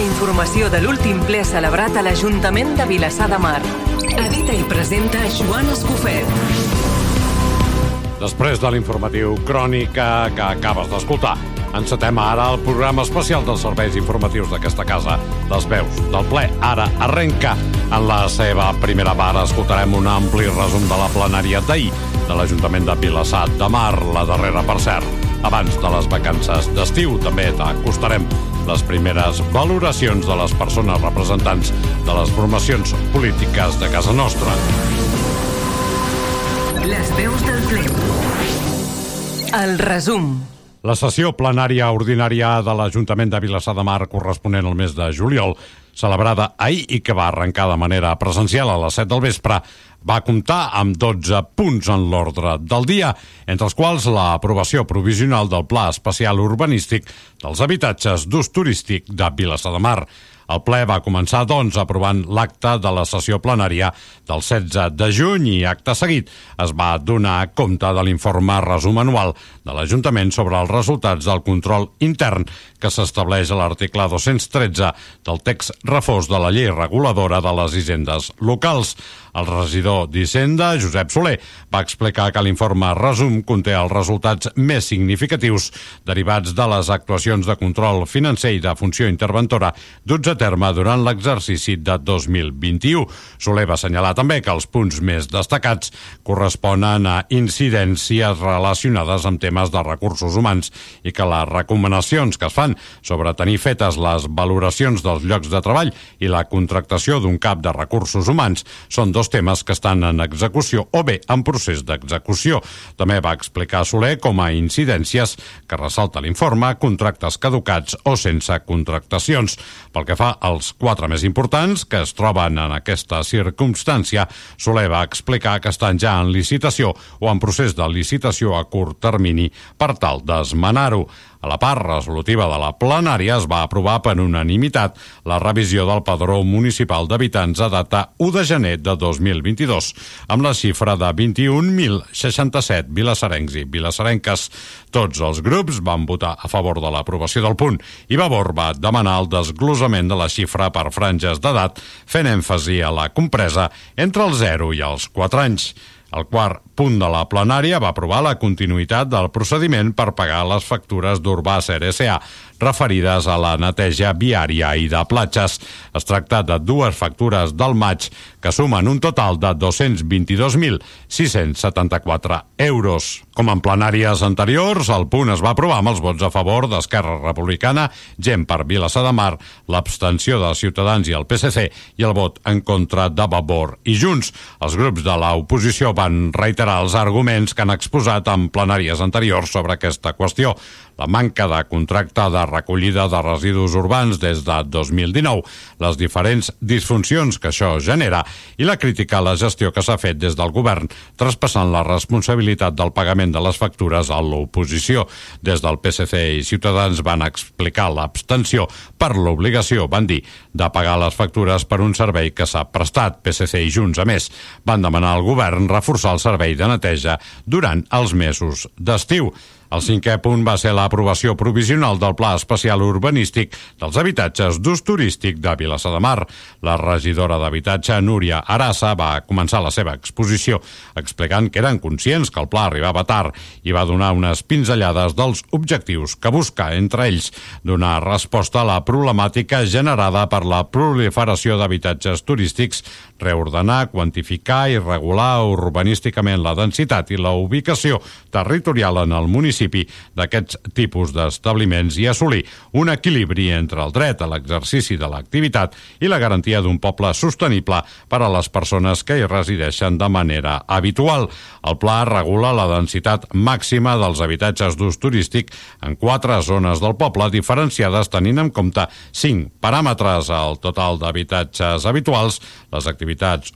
la informació de l'últim ple celebrat a l'Ajuntament de Vilassar de Mar. Edita i presenta Joan Escofet. Després de l'informatiu Crònica que acabes d'escoltar, encetem ara el programa especial dels serveis informatius d'aquesta casa, Les veus del ple. Ara arrenca. En la seva primera part escoltarem un ampli resum de la plenària d'ahir de l'Ajuntament de Vilassar de Mar, la darrera per cert. Abans de les vacances d'estiu també t'acostarem les primeres valoracions de les persones representants de les formacions polítiques de casa nostra. Les veus del ple. El resum. La sessió plenària ordinària de l'Ajuntament de Vilassar de Mar corresponent al mes de juliol, celebrada ahir i que va arrencar de manera presencial a les 7 del vespre, va comptar amb 12 punts en l'ordre del dia, entre els quals l'aprovació provisional del Pla Especial Urbanístic dels habitatges d'ús turístic de Vilassar de Mar. El ple va començar, doncs, aprovant l'acte de la sessió plenària del 16 de juny i, acte seguit, es va donar compte de l'informe resum anual de l'Ajuntament sobre els resultats del control intern que s'estableix a l'article 213 del text refós de la llei reguladora de les hisendes locals. El regidor d'Hisenda, Josep Soler, va explicar que l'informe resum conté els resultats més significatius derivats de les actuacions de control financer i de funció interventora duts a terme durant l'exercici de 2021. Soler va assenyalar també que els punts més destacats corresponen a incidències relacionades amb temes de recursos humans i que les recomanacions que es fan sobre tenir fetes les valoracions dels llocs de treball i la contractació d'un cap de recursos humans són dos temes que estan en execució o bé en procés d'execució. També va explicar Soler com a incidències que ressalta l'informe contractes caducats o sense contractacions. Pel que fa als quatre més importants que es troben en aquesta circumstància, Soler va explicar que estan ja en licitació o en procés de licitació a curt termini per tal d'esmenar-ho. A la part resolutiva de la plenària es va aprovar per unanimitat la revisió del padró municipal d'habitants a data 1 de gener de 2022, amb la xifra de 21.067 vilassarencs i vilassarenques. Tots els grups van votar a favor de l'aprovació del punt i Vavor va demanar el desglosament de la xifra per franges d'edat, fent èmfasi a la compresa entre els 0 i els 4 anys. El quart punt de la plenària va aprovar la continuïtat del procediment per pagar les factures d'Urbà S.A. referides a la neteja viària i de platges. Es tracta de dues factures del maig que sumen un total de 222.674 euros. Com en plenàries anteriors, el punt es va aprovar amb els vots a favor d'Esquerra Republicana, gent per Vilassar de Mar, l'abstenció de Ciutadans i el PSC i el vot en contra de Vavor i Junts. Els grups de l'oposició van reiterar els arguments que han exposat en plenàries anteriors sobre aquesta qüestió la manca de contracte de recollida de residus urbans des de 2019, les diferents disfuncions que això genera i la crítica a la gestió que s'ha fet des del govern, traspassant la responsabilitat del pagament de les factures a l'oposició. Des del PSC i Ciutadans van explicar l'abstenció per l'obligació, van dir, de pagar les factures per un servei que s'ha prestat. PSC i Junts, a més, van demanar al govern reforçar el servei de neteja durant els mesos d'estiu. El cinquè punt va ser l'aprovació provisional del Pla Especial Urbanístic dels habitatges d'ús turístic de Vilassar de Mar. La regidora d'Habitatge, Núria Arassa, va començar la seva exposició explicant que eren conscients que el pla arribava tard i va donar unes pinzellades dels objectius que busca, entre ells, donar resposta a la problemàtica generada per la proliferació d'habitatges turístics, reordenar, quantificar i regular urbanísticament la densitat i la ubicació territorial en el municipi d'aquests tipus d'establiments i assolir un equilibri entre el dret a l'exercici de l'activitat i la garantia d'un poble sostenible per a les persones que hi resideixen de manera habitual. El pla regula la densitat màxima dels habitatges d'ús turístic en quatre zones del poble diferenciades tenint en compte cinc paràmetres al total d'habitatges habituals, les activitats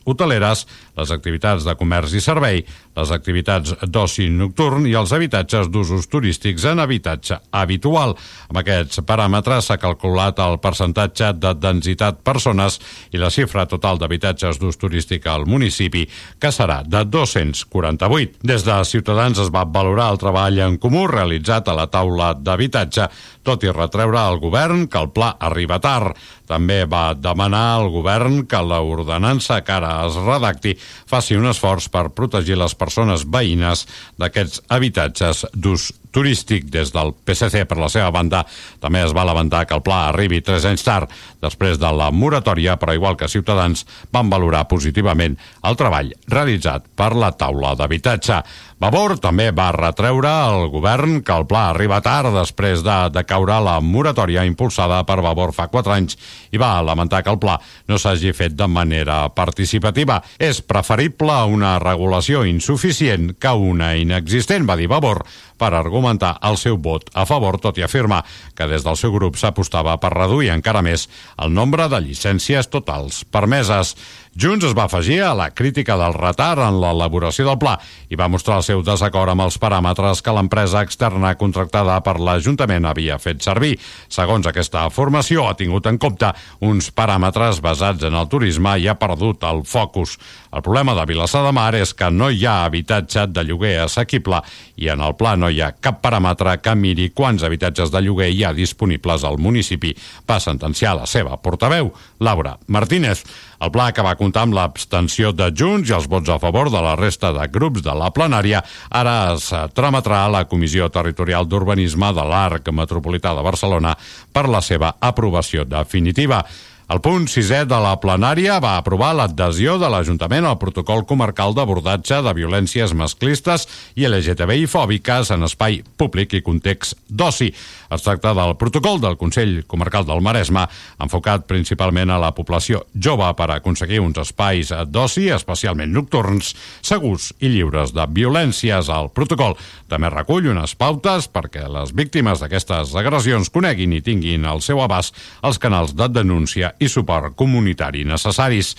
hoteleres, les activitats de comerç i servei, les activitats d'oci nocturn i els habitatges d'usos turístics en habitatge habitual. Amb aquests paràmetres s'ha calculat el percentatge de densitat persones i la xifra total d'habitatges d'ús turístic al municipi, que serà de 248. Des de Ciutadans es va valorar el treball en comú realitzat a la taula d'habitatge, tot i retreure al govern que el pla arriba tard. També va demanar al govern que l'ordenança que ara es redacti faci un esforç per protegir les persones veïnes d'aquests habitatges d'ús turístic des del PSC per la seva banda també es va lamentar que el pla arribi tres anys tard després de la moratòria però igual que Ciutadans van valorar positivament el treball realitzat per la taula d'habitatge. Vavor també va retreure al govern que el pla arriba tard després de, de caure la moratòria impulsada per Vavor fa 4 anys i va lamentar que el pla no s'hagi fet de manera participativa. És preferible una regulació insuficient que una inexistent, va dir Vavor, per argumentar el seu vot a favor, tot i afirmar que des del seu grup s'apostava per reduir encara més el nombre de llicències totals permeses. Junts es va afegir a la crítica del retard en l'elaboració del pla i va mostrar el seu desacord amb els paràmetres que l'empresa externa contractada per l'Ajuntament havia fet servir. Segons aquesta formació, ha tingut en compte uns paràmetres basats en el turisme i ha perdut el focus. El problema de Vilassar de Mar és que no hi ha habitatge de lloguer assequible i en el pla no hi ha cap paràmetre que miri quants habitatges de lloguer hi ha disponibles al municipi, va sentenciar la seva portaveu, Laura Martínez. El pla que va comptar amb l'abstenció de Junts i els vots a favor de la resta de grups de la plenària ara es trametrà a la Comissió Territorial d'Urbanisme de l'Arc Metropolità de Barcelona per la seva aprovació definitiva. El punt sisè de la plenària va aprovar l'adhesió de l'Ajuntament al protocol comarcal d'abordatge de violències masclistes i LGTBI fòbiques en espai públic i context d'oci. Es tracta del protocol del Consell Comarcal del Maresme, enfocat principalment a la població jove per aconseguir uns espais d'oci, especialment nocturns, segurs i lliures de violències. El protocol també recull unes pautes perquè les víctimes d'aquestes agressions coneguin i tinguin al seu abast els canals de denúncia i suport comunitari necessaris.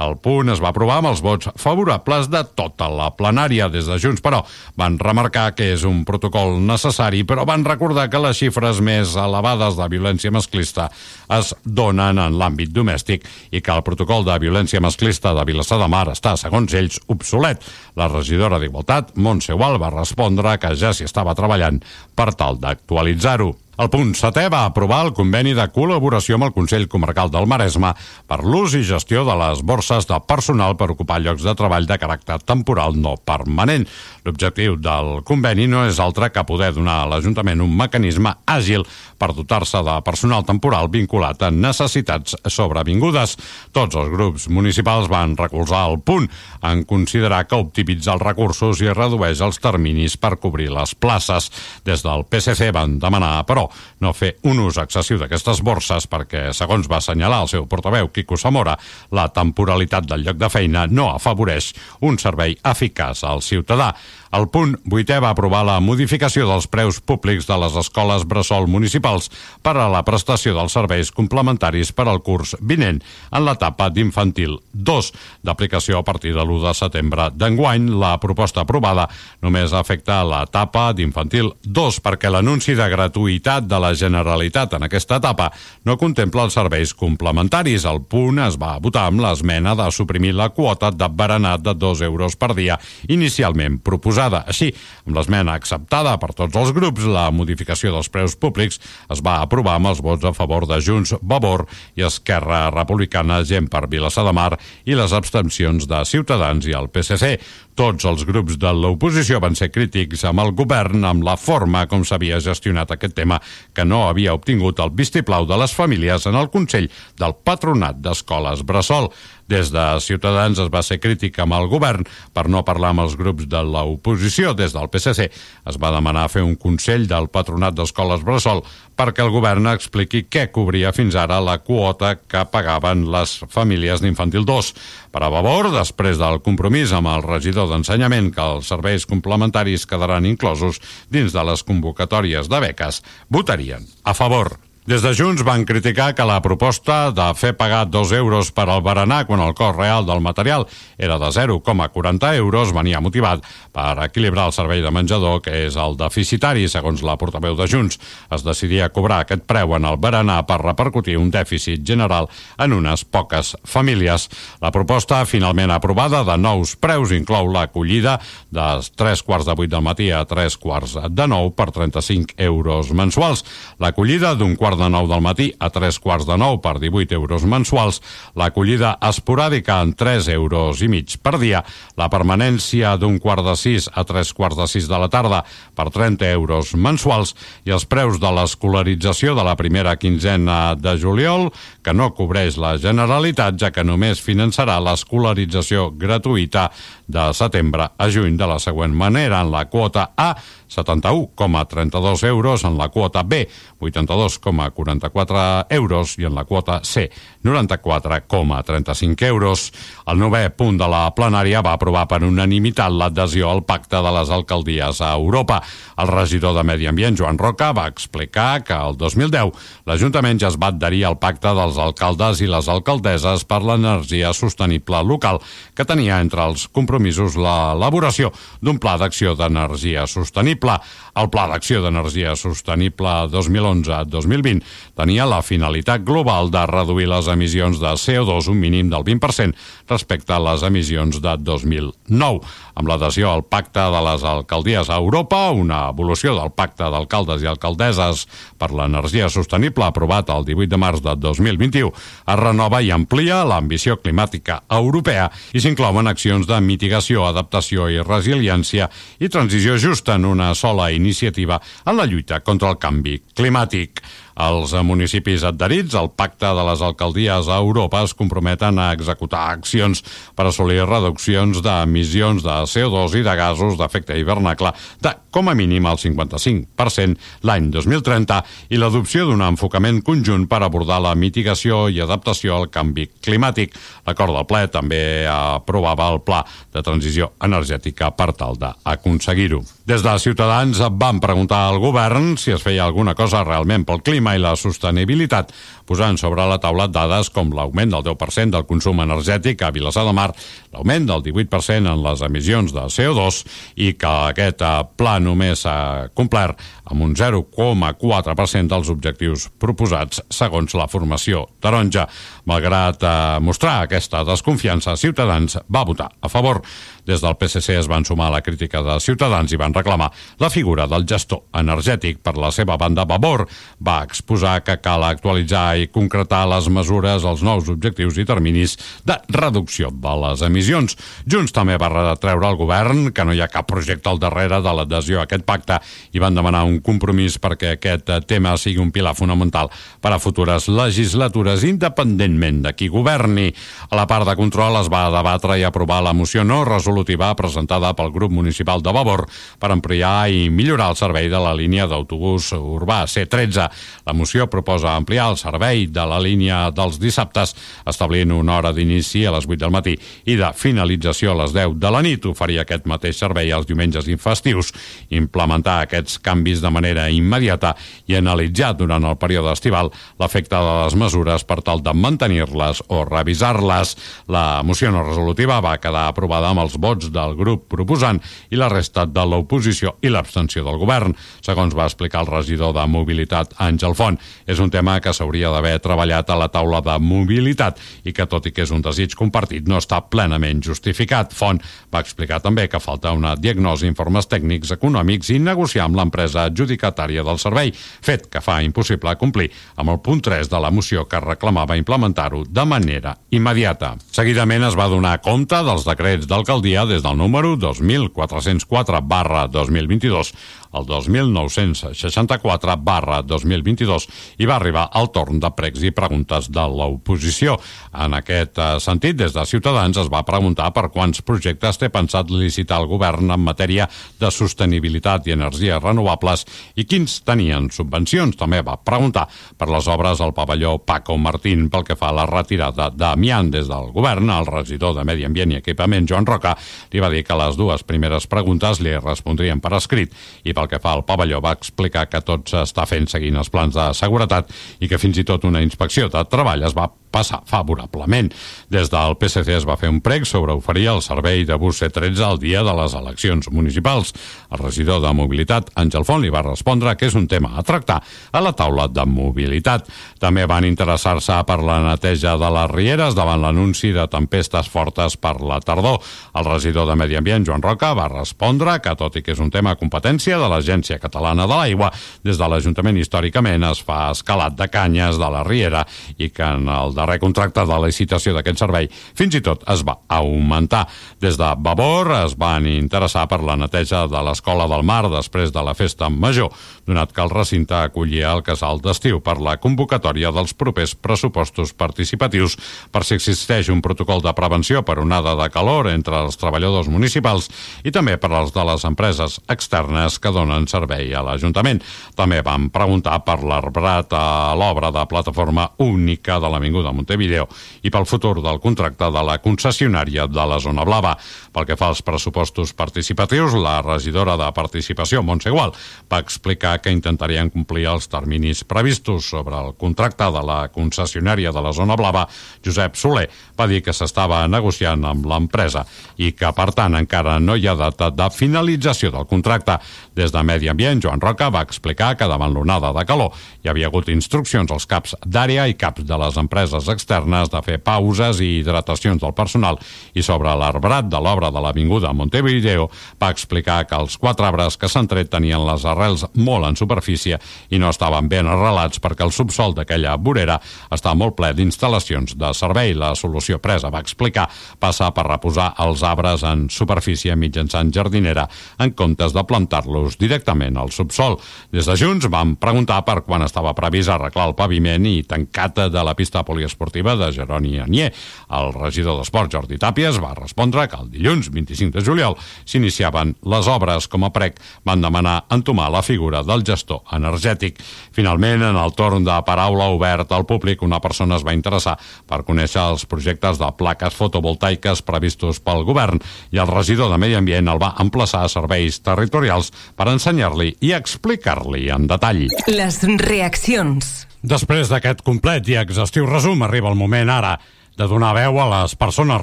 El punt es va aprovar amb els vots favorables de tota la plenària. Des de Junts, però, van remarcar que és un protocol necessari, però van recordar que les xifres més elevades de violència masclista es donen en l'àmbit domèstic i que el protocol de violència masclista de Vilassar de Mar està, segons ells, obsolet. La regidora d'Igualtat, Montse Gual, va respondre que ja s'hi estava treballant per tal d'actualitzar-ho. El punt setè va aprovar el conveni de col·laboració amb el Consell Comarcal del Maresme per l'ús i gestió de les borses de personal per ocupar llocs de treball de caràcter temporal no permanent. L'objectiu del conveni no és altre que poder donar a l'Ajuntament un mecanisme àgil per dotar-se de personal temporal vinculat a necessitats sobrevingudes. Tots els grups municipals van recolzar el punt en considerar que optimitza els recursos i redueix els terminis per cobrir les places. Des del PSC van demanar, però, no fer un ús excessiu d'aquestes borses perquè, segons va assenyalar el seu portaveu Quico Zamora, la temporalitat del lloc de feina no afavoreix un servei eficaç al ciutadà. El punt vuitè va aprovar la modificació dels preus públics de les escoles bressol municipals per a la prestació dels serveis complementaris per al curs vinent en l'etapa d'infantil 2, d'aplicació a partir de l'1 de setembre d'enguany. La proposta aprovada només afecta l'etapa d'infantil 2 perquè l'anunci de gratuïtat de la Generalitat en aquesta etapa no contempla els serveis complementaris. El punt es va votar amb l'esmena de suprimir la quota de berenat de 2 euros per dia inicialment proposada proposada. Així, amb l'esmena acceptada per tots els grups, la modificació dels preus públics es va aprovar amb els vots a favor de Junts, Vavor i Esquerra Republicana, gent per Vilassar de Mar i les abstencions de Ciutadans i el PSC. Tots els grups de l'oposició van ser crítics amb el govern amb la forma com s'havia gestionat aquest tema que no havia obtingut el vistiplau de les famílies en el Consell del Patronat d'Escoles Bressol. Des de Ciutadans es va ser crític amb el govern per no parlar amb els grups de l'oposició. Des del PSC es va demanar fer un Consell del Patronat d'Escoles Bressol perquè el govern expliqui què cobria fins ara la quota que pagaven les famílies d'infantil 2. Per a Vavor, després del compromís amb el regidor d'Ensenyament que els serveis complementaris quedaran inclosos dins de les convocatòries de beques, votarien a favor. Des de Junts van criticar que la proposta de fer pagar 2 euros per al berenar quan el cost real del material era de 0,40 euros venia motivat per equilibrar el servei de menjador, que és el deficitari, segons la portaveu de Junts. Es decidia cobrar aquest preu en el berenar per repercutir un dèficit general en unes poques famílies. La proposta, finalment aprovada, de nous preus inclou l'acollida de 3 quarts de 8 del matí a 3 quarts de 9 per 35 euros mensuals. L'acollida d'un quart de 9 del matí a 3 quarts de 9 per 18 euros mensuals, l'acollida esporàdica en 3 euros i mig per dia, la permanència d'un quart de 6 a 3 quarts de 6 de la tarda per 30 euros mensuals i els preus de l'escolarització de la primera quinzena de juliol, que no cobreix la Generalitat, ja que només finançarà l'escolarització gratuïta de setembre a juny de la següent manera en la quota A 71,32 euros, en la quota B 82,44 euros i en la quota C 94,35 euros. El novè punt de la plenària va aprovar per unanimitat l'adhesió al pacte de les alcaldies a Europa. El regidor de Medi Ambient, Joan Roca, va explicar que el 2010 l'Ajuntament ja es va adherir al pacte dels alcaldes i les alcaldesses per l'energia sostenible local, que tenia entre els compromisos l'elaboració d'un pla d'acció d'energia sostenible. El Pla d'Acció d'Energia Sostenible 2011-2020 tenia la finalitat global de reduir les emissions de CO2 un mínim del 20% respecte a les emissions de 2009. Amb l'adhesió al Pacte de les Alcaldies a Europa, una evolució del Pacte d'Alcaldes i Alcaldesses per l'Energia Sostenible aprovat el 18 de març de 2021, es renova i amplia l'ambició climàtica europea i s'inclouen accions de mitigació, adaptació i resiliència i transició justa en una sola iniciativa en la lluita contra el canvi climàtic. Els municipis adherits al Pacte de les Alcaldies a Europa es comprometen a executar accions per assolir reduccions d'emissions de CO2 i de gasos d'efecte hivernacle de com a mínim el 55% l'any 2030 i l'adopció d'un enfocament conjunt per abordar la mitigació i adaptació al canvi climàtic. L'acord del ple també aprovava el pla de transició energètica per tal d'aconseguir-ho. Des de Ciutadans van preguntar al govern si es feia alguna cosa realment pel clima i la sostenibilitat, posant sobre la taula dades com l'augment del 10% del consum energètic a Vilassar de Mar, l'augment del 18% en les emissions de CO2 i que aquest eh, pla només s'ha complert amb un 0,4% dels objectius proposats segons la formació taronja. Malgrat eh, mostrar aquesta desconfiança, Ciutadans va votar a favor. Des del PSC es van sumar a la crítica de Ciutadans i van reclamar la figura del gestor energètic. Per la seva banda, Vavor va exposar que cal actualitzar i concretar les mesures, els nous objectius i terminis de reducció de les emissions. Junts també va retreure al govern que no hi ha cap projecte al darrere de l'adhesió a aquest pacte i van demanar un compromís perquè aquest tema sigui un pilar fonamental per a futures legislatures independentment de qui governi. A la part de control es va debatre i aprovar la moció no resolutiva presentada pel grup municipal de Vavor per ampliar i millorar el servei de la línia d'autobús urbà C13. La moció proposa ampliar el servei de la línia dels dissabtes establint una hora d'inici a les 8 del matí i de finalització a les 10 de la nit, oferir aquest mateix servei als diumenges i festius, implementar aquests canvis de manera immediata i analitzar durant el període estival l'efecte de les mesures per tal de mantenir-les o revisar-les. La moció no resolutiva va quedar aprovada amb els vots del grup proposant i la resta de l'oposició i l'abstenció del govern. Segons va explicar el regidor de Mobilitat, Àngel Font, és un tema que s'hauria d'haver treballat a la taula de mobilitat i que, tot i que és un desig compartit, no està plenament justificat. Font va explicar també que falta una diagnosi, informes tècnics, econòmics i negociar amb l'empresa adjudicatària del servei, fet que fa impossible complir amb el punt 3 de la moció que reclamava implementar-ho de manera immediata. Seguidament es va donar compte dels decrets d'alcaldia des del número 2404 barra 2022 al 2964 barra 2022 i va arribar el torn de pregs i preguntes de l'oposició. En aquest eh, sentit, des de Ciutadans es va preguntar per quants projectes té pensat licitar el govern en matèria de sostenibilitat i energies renovables i quins tenien subvencions. També va preguntar per les obres al pavelló Paco Martín pel que fa a la retirada d'Amiant des del govern. El regidor de Medi Ambient i Equipament, Joan Roca, li va dir que les dues primeres preguntes li respondrien per escrit i pel que fa al pavelló va explicar que tot s'està fent seguint els plans de seguretat i que fins i tot una inspecció de treball es va passar favorablement. Des del PSC es va fer un prec sobre oferir el servei de bus C13 al dia de les eleccions municipals. El regidor de Mobilitat, Àngel Font, li va respondre que és un tema a tractar a la taula de mobilitat. També van interessar-se per la neteja de les rieres davant l'anunci de tempestes fortes per la tardor. El regidor de Medi Ambient, Joan Roca, va respondre que, tot i que és un tema a competència de l'Agència Catalana de l'Aigua, des de l'Ajuntament històricament es fa escalat de canyes de la riera i que en el darrer contracte de licitació d'aquest servei fins i tot es va augmentar. Des de Vavor es van interessar per la neteja de l'Escola del Mar després de la festa major, donat que el recinte acollia el casal d'estiu per la convocatòria dels propers pressupostos participatius per si existeix un protocol de prevenció per onada de calor entre els treballadors municipals i també per als de les empreses externes que donen servei a l'Ajuntament. També van preguntar per l'arbrat a l'obra de plataforma única de l'Avinguda de Montevideo i pel futur del contracte de la concessionària de la Zona Blava. Pel que fa als pressupostos participatius, la regidora de Participació, Montse Gual, va explicar que intentarien complir els terminis previstos sobre el contracte de la concessionària de la Zona Blava. Josep Soler va dir que s'estava negociant amb l'empresa i que, per tant, encara no hi ha data de finalització del contracte. Des de Medi Ambient, Joan Roca va explicar que davant l'onada de calor hi havia hagut instruccions als caps d'àrea i caps de les empreses externes de fer pauses i hidratacions del personal i sobre l'arbrat de l'obra de l'Avinguda Montevideo va explicar que els quatre arbres que s'han tret tenien les arrels molt en superfície i no estaven ben arrelats perquè el subsol d'aquella vorera està molt ple d'instal·lacions de servei. La solució presa, va explicar, passa per reposar els arbres en superfície mitjançant jardinera en comptes de plantar-los directament al subsol. Des de Junts vam preguntar per quan estava previst arreglar el paviment i tancat de la pista poliesportiva esportiva de Jeroni Anier. El regidor d'Esport, Jordi Tàpies, va respondre que el dilluns 25 de juliol s'iniciaven les obres com a prec van demanar entomar la figura del gestor energètic. Finalment, en el torn de paraula obert al públic, una persona es va interessar per conèixer els projectes de plaques fotovoltaiques previstos pel govern i el regidor de Medi Ambient el va emplaçar a serveis territorials per ensenyar-li i explicar-li en detall. Les reaccions. Després d'aquest complet i exhaustiu resum, arriba el moment ara de donar veu a les persones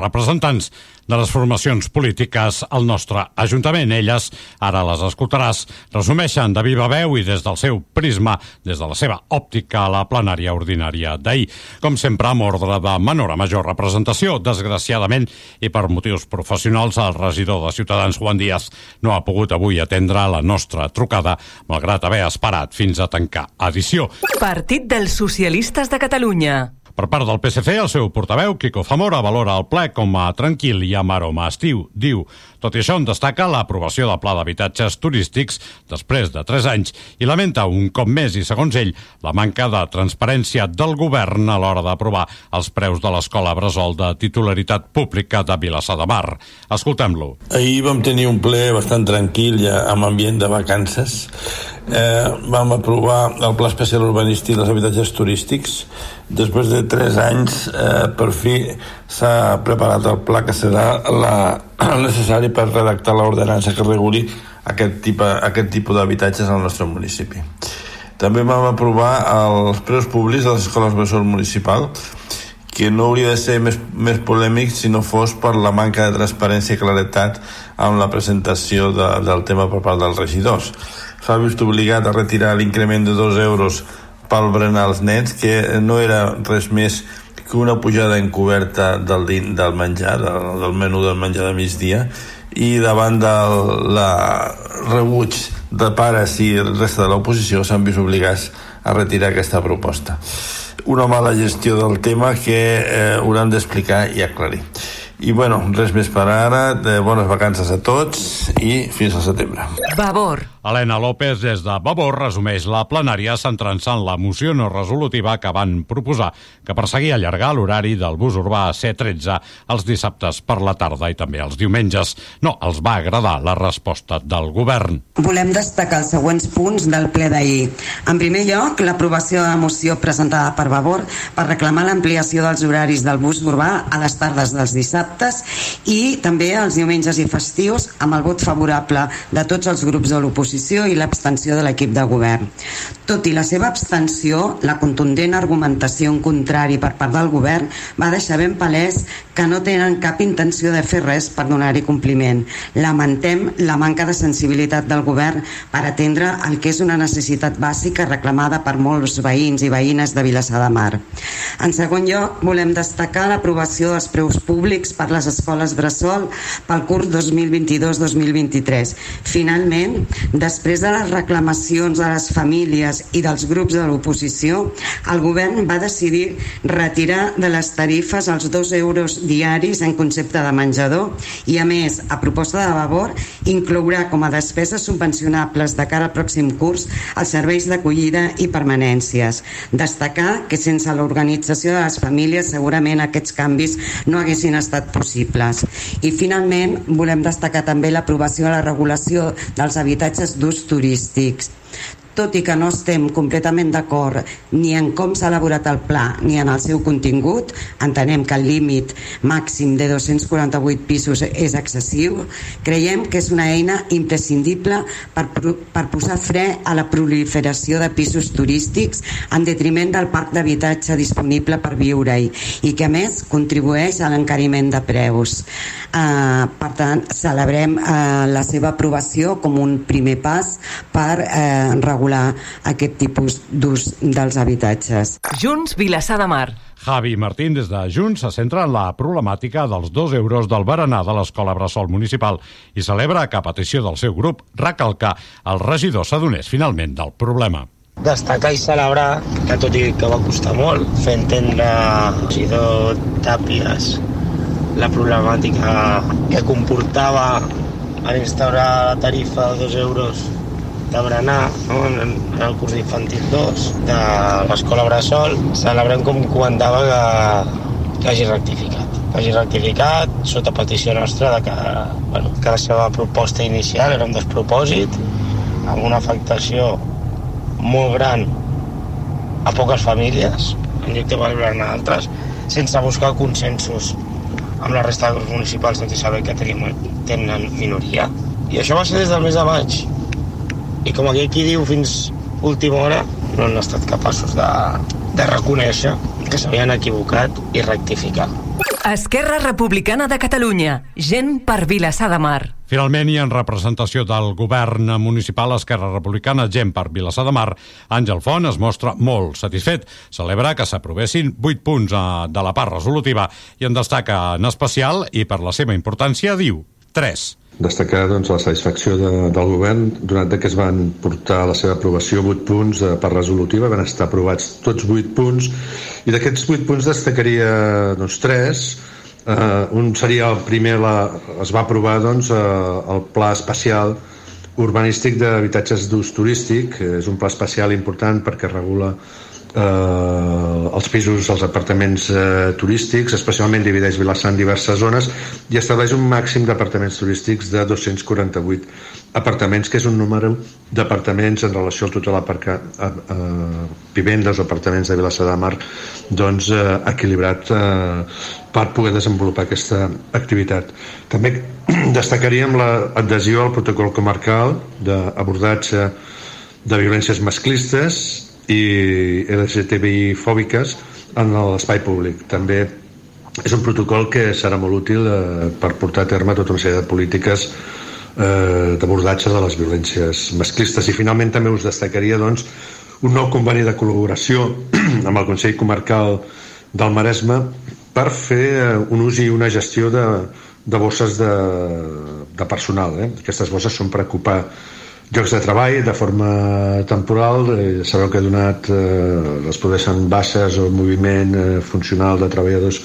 representants de les formacions polítiques al nostre Ajuntament. Elles, ara les escoltaràs, resumeixen de viva veu i des del seu prisma, des de la seva òptica a la plenària ordinària d'ahir. Com sempre, amb ordre de menor a major representació, desgraciadament, i per motius professionals, el regidor de Ciutadans, Juan Díaz, no ha pogut avui atendre la nostra trucada, malgrat haver esperat fins a tancar edició. Partit dels Socialistes de Catalunya. Per part del PSC, el seu portaveu, Quico Zamora, valora el ple com a tranquil i amb aroma estiu. Diu, tot i això, en destaca l'aprovació del pla d'habitatges turístics després de 3 anys i lamenta un cop més i, segons ell, la manca de transparència del govern a l'hora d'aprovar els preus de l'escola Bressol de titularitat pública de Vilassar de Mar. Escoltem-lo. Ahir vam tenir un ple bastant tranquil, ja amb ambient de vacances. Eh, vam aprovar el Pla Especial Urbanístic dels Habitatges Turístics després de tres anys eh, per fi s'ha preparat el pla que serà la, el necessari per redactar l'ordenança que reguli aquest, tipus, aquest tipus d'habitatges al nostre municipi també vam aprovar els preus públics de les escoles bressol municipal que no hauria de ser més, més polèmic si no fos per la manca de transparència i claretat amb la presentació de, del tema per part dels regidors. S'ha vist obligat a retirar l'increment de 2 euros pel berenar als nens, que no era res més que una pujada encoberta del, del menjar, del, del menú del menjar de migdia, i davant del la rebuig de pares i el resta de l'oposició s'han vist obligats a retirar aquesta proposta. Una mala gestió del tema que eh, hauran d'explicar i aclarir. I bueno, res més per ara, de bones vacances a tots i fins al setembre. Vavor. Helena López, des de Vavor, resumeix la plenària centrant-se en la moció no resolutiva que van proposar, que perseguia allargar l'horari del bus urbà C13 els dissabtes per la tarda i també els diumenges. No els va agradar la resposta del govern. Volem destacar els següents punts del ple d'ahir. En primer lloc, l'aprovació de la moció presentada per Vavor per reclamar l'ampliació dels horaris del bus urbà a les tardes dels dissabtes i també els diumenges i festius amb el vot favorable de tots els grups de l'oposició i l'abstenció de l'equip de govern. Tot i la seva abstenció, la contundent argumentació en contrari per part del govern va deixar ben palès que no tenen cap intenció de fer res per donar-hi compliment. Lamentem la manca de sensibilitat del govern per atendre el que és una necessitat bàsica reclamada per molts veïns i veïnes de Vilassar de Mar. En segon lloc, volem destacar l'aprovació dels preus públics per les escoles bressol pel curs 2022-2023. Finalment, després de les reclamacions de les famílies i dels grups de l'oposició, el govern va decidir retirar de les tarifes els dos euros diaris en concepte de menjador i, a més, a proposta de Vavor, inclourà com a despeses subvencionables de cara al pròxim curs els serveis d'acollida i permanències. Destacar que sense l'organització de les famílies segurament aquests canvis no haguessin estat possibles. I finalment volem destacar també l'aprovació de la regulació dels habitatges d'ús turístics tot i que no estem completament d'acord ni en com s'ha elaborat el pla ni en el seu contingut, entenem que el límit màxim de 248 pisos és excessiu, creiem que és una eina imprescindible per, per posar fre a la proliferació de pisos turístics en detriment del parc d'habitatge disponible per viure-hi i que a més contribueix a l'encariment de preus. Uh, per tant, celebrem uh, la seva aprovació com un primer pas per uh, regular regular aquest tipus d'ús dels habitatges. Junts, Vilassar de Mar. Javi Martín, des de Junts, se centra en la problemàtica dels dos euros del berenar de l'Escola Bressol Municipal i celebra que a petició del seu grup recalcar el regidor s'adonés finalment del problema destacar i celebrar que tot i que va costar molt fer entendre al regidor Tàpies la problemàtica que comportava en instaurar la tarifa de 2 euros de berenar no? en, el curs infantil 2 de l'escola Bressol celebrem com comentava que, que hagi rectificat que hagi rectificat sota petició nostra de que, bueno, que la seva proposta inicial era un despropòsit amb una afectació molt gran a poques famílies en lloc de valorar-ne altres sense buscar consensos amb la resta de grups municipals sense saber que tenim, tenen minoria i això va ser des del mes de maig i com aquí qui diu fins última hora no han estat capaços de, de reconèixer que s'havien equivocat i rectificar. Esquerra Republicana de Catalunya. Gent per Vilassar de Mar. Finalment, i en representació del govern municipal Esquerra Republicana Gent per Vilassar de Mar, Àngel Font es mostra molt satisfet. Celebra que s'aprovessin 8 punts eh, de la part resolutiva i en destaca en especial, i per la seva importància, diu 3 destacar doncs, la satisfacció de, del govern donat que es van portar a la seva aprovació 8 punts de per resolutiva, van estar aprovats tots 8 punts. I d'aquests 8 punts destacaria doncs, 3 eh, un seria el primer la, es va aprovar doncs, eh, el pla especial urbanístic d'habitatges d'ús turístic és un pla especial important perquè regula eh, els pisos, els apartaments eh, turístics, especialment divideix Vilassar en diverses zones i estableix un màxim d'apartaments turístics de 248 apartaments, que és un número d'apartaments en relació al total aparca, a, a, vivendes o apartaments de Vilassar de Mar doncs, eh, equilibrat eh, per poder desenvolupar aquesta activitat. També destacaríem l'adhesió al protocol comarcal d'abordatge de violències masclistes i LGTBI fòbiques en l'espai públic. També és un protocol que serà molt útil eh, per portar a terme tota una sèrie de polítiques eh, d'abordatge de les violències masclistes. I finalment també us destacaria doncs, un nou conveni de col·laboració amb el Consell Comarcal del Maresme per fer eh, un ús i una gestió de, de bosses de, de personal. Eh? Aquestes bosses són per ocupar llocs de treball de forma temporal eh, sabeu que ha donat eh, es produeixen baixes o moviment eh, funcional de treballadors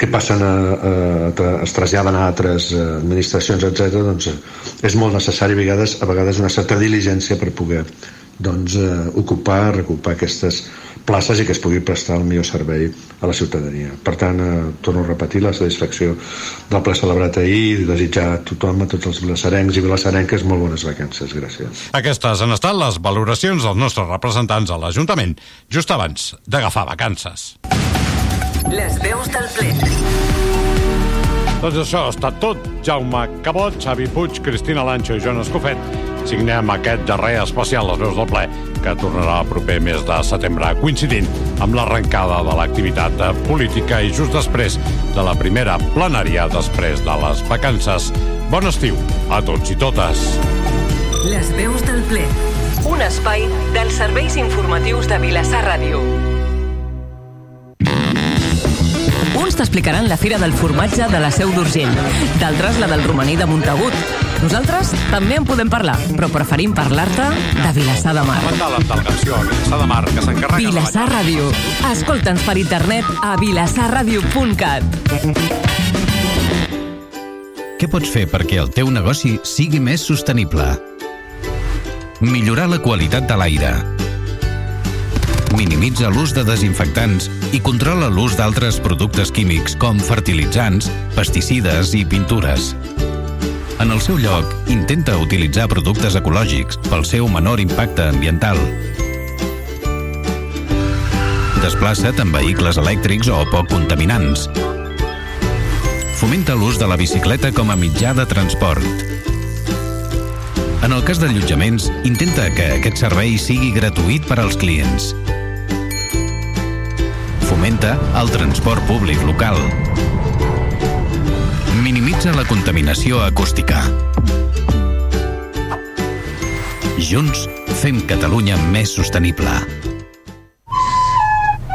que passen a, a, a es traslladen a altres eh, administracions, etc. doncs eh, és molt necessari a vegades, a vegades una certa diligència per poder doncs, eh, ocupar, recuperar aquestes places i que es pugui prestar el millor servei a la ciutadania. Per tant, eh, torno a repetir la satisfacció del ple celebrat ahir i desitjar a tothom, a tots els vilassarencs i vilassarenques, molt bones vacances. Gràcies. Aquestes han estat les valoracions dels nostres representants a l'Ajuntament just abans d'agafar vacances. Les veus del ple. Doncs això ha estat tot. Jaume Cabot, Xavi Puig, Cristina Lancho i Joan Escofet signem aquest darrer especial Les Veus del Ple, que tornarà el proper mes de setembre, coincidint amb l'arrencada de l'activitat política i just després de la primera plenària després de les vacances. Bon estiu a tots i totes. Les veus del ple. Un espai dels serveis informatius de Vilassar Ràdio. Uns t'explicaran la Fira del Formatge de la Seu d'Urgell, d'altres la del romaní de Montagut. Nosaltres també en podem parlar, però preferim parlar-te de Vilassar de Mar. Delegació Vilassar de Mar, que s'encarrega... Vilassar Ràdio. Escolta'ns per internet a vilassarradio.cat. Què pots fer perquè el teu negoci sigui més sostenible? Millorar la qualitat de l'aire. Minimitza l'ús de desinfectants i controla l'ús d'altres productes químics com fertilitzants, pesticides i pintures. En el seu lloc, intenta utilitzar productes ecològics pel seu menor impacte ambiental. Desplaça't amb vehicles elèctrics o poc contaminants. Fomenta l'ús de la bicicleta com a mitjà de transport. En el cas d'allotjaments, intenta que aquest servei sigui gratuït per als clients. Fomenta el transport públic local. Minimitza la contaminació acústica. Junts fem Catalunya més sostenible.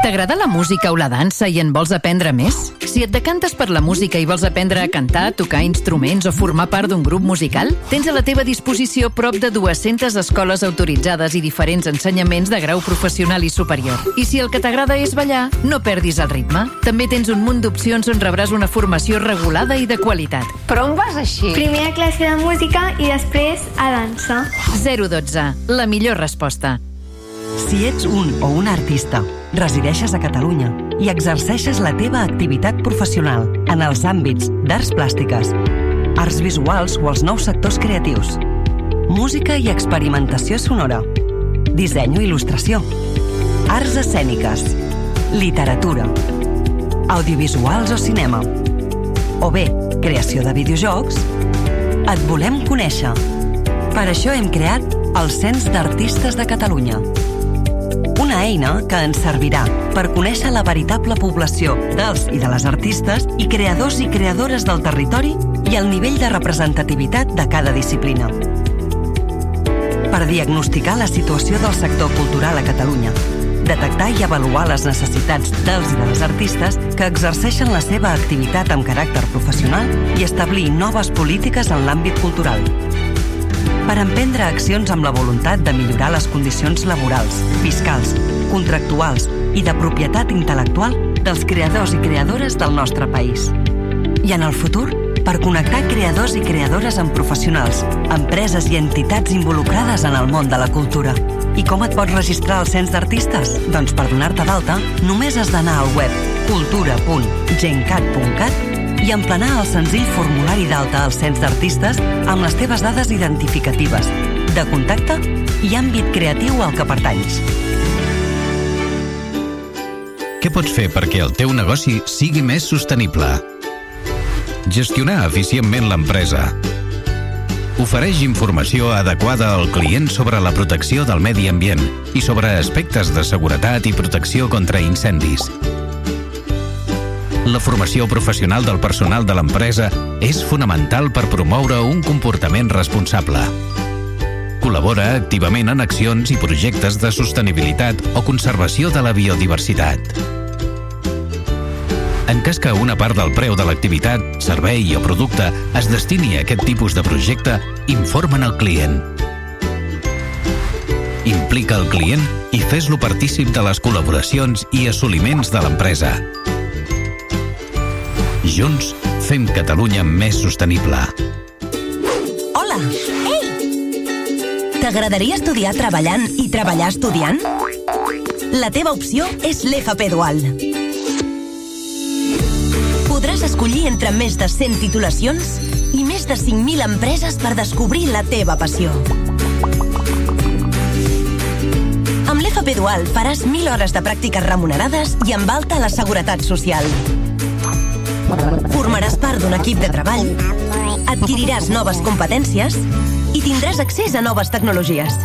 T'agrada la música o la dansa i en vols aprendre més? Si et decantes per la música i vols aprendre a cantar, tocar instruments o formar part d'un grup musical, tens a la teva disposició prop de 200 escoles autoritzades i diferents ensenyaments de grau professional i superior. I si el que t'agrada és ballar, no perdis el ritme. També tens un munt d'opcions on rebràs una formació regulada i de qualitat. Però on vas així? Primer a classe de música i després a dansa. 012, la millor resposta. Si ets un o una artista, resideixes a Catalunya i exerceixes la teva activitat professional en els àmbits d'arts plàstiques, arts visuals o els nous sectors creatius, música i experimentació sonora, disseny o il·lustració, arts escèniques, literatura, audiovisuals o cinema, o bé, creació de videojocs, et volem conèixer. Per això hem creat el Cens d'Artistes de Catalunya, una eina que ens servirà per conèixer la veritable població dels i de les artistes i creadors i creadores del territori i el nivell de representativitat de cada disciplina. Per diagnosticar la situació del sector cultural a Catalunya, detectar i avaluar les necessitats dels i de les artistes que exerceixen la seva activitat amb caràcter professional i establir noves polítiques en l'àmbit cultural per emprendre accions amb la voluntat de millorar les condicions laborals, fiscals, contractuals i de propietat intel·lectual dels creadors i creadores del nostre país. I en el futur, per connectar creadors i creadores amb professionals, empreses i entitats involucrades en el món de la cultura. I com et pots registrar al cens d'artistes? Doncs per donar-te d'alta, només has d'anar al web cultura.gencat.cat i emplenar el senzill formulari d'alta al cens d'artistes amb les teves dades identificatives, de contacte i àmbit creatiu al que pertanys. Què pots fer perquè el teu negoci sigui més sostenible? Gestionar eficientment l'empresa. Ofereix informació adequada al client sobre la protecció del medi ambient i sobre aspectes de seguretat i protecció contra incendis. La formació professional del personal de l'empresa és fonamental per promoure un comportament responsable. Col·labora activament en accions i projectes de sostenibilitat o conservació de la biodiversitat. En cas que una part del preu de l'activitat, servei o producte es destini a aquest tipus de projecte, informen el client. Implica el client i fes-lo partícip de les col·laboracions i assoliments de l'empresa. Junts fem Catalunya més sostenible. Hola! Ei! T'agradaria estudiar treballant i treballar estudiant? La teva opció és l'FP Dual. Podràs escollir entre més de 100 titulacions i més de 5.000 empreses per descobrir la teva passió. Amb l'FP Dual faràs 1.000 hores de pràctiques remunerades i amb alta la Seguretat Social. D'un equip de treball, adquiriràs noves competències i tindràs accés a noves tecnologies.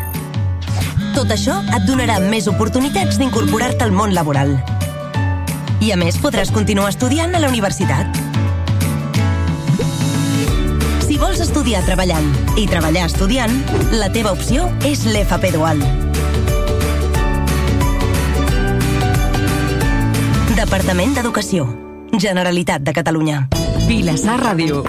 Tot això et donarà més oportunitats d'incorporar-te al món laboral. I a més podràs continuar estudiant a la universitat. Si vols estudiar treballant i treballar estudiant, la teva opció és l'FP Dual. Departament d'Educació. Generalitat de Catalunya. Vilassar Ràdio.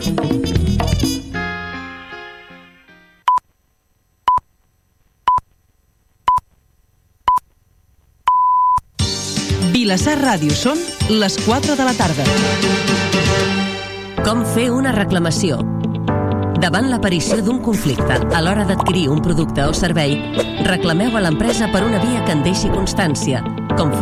Vilassar Ràdio són les 4 de la tarda. Com fer una reclamació? Davant l'aparició d'un conflicte a l'hora d'adquirir un producte o servei, reclameu a l'empresa per una via que en deixi constància, com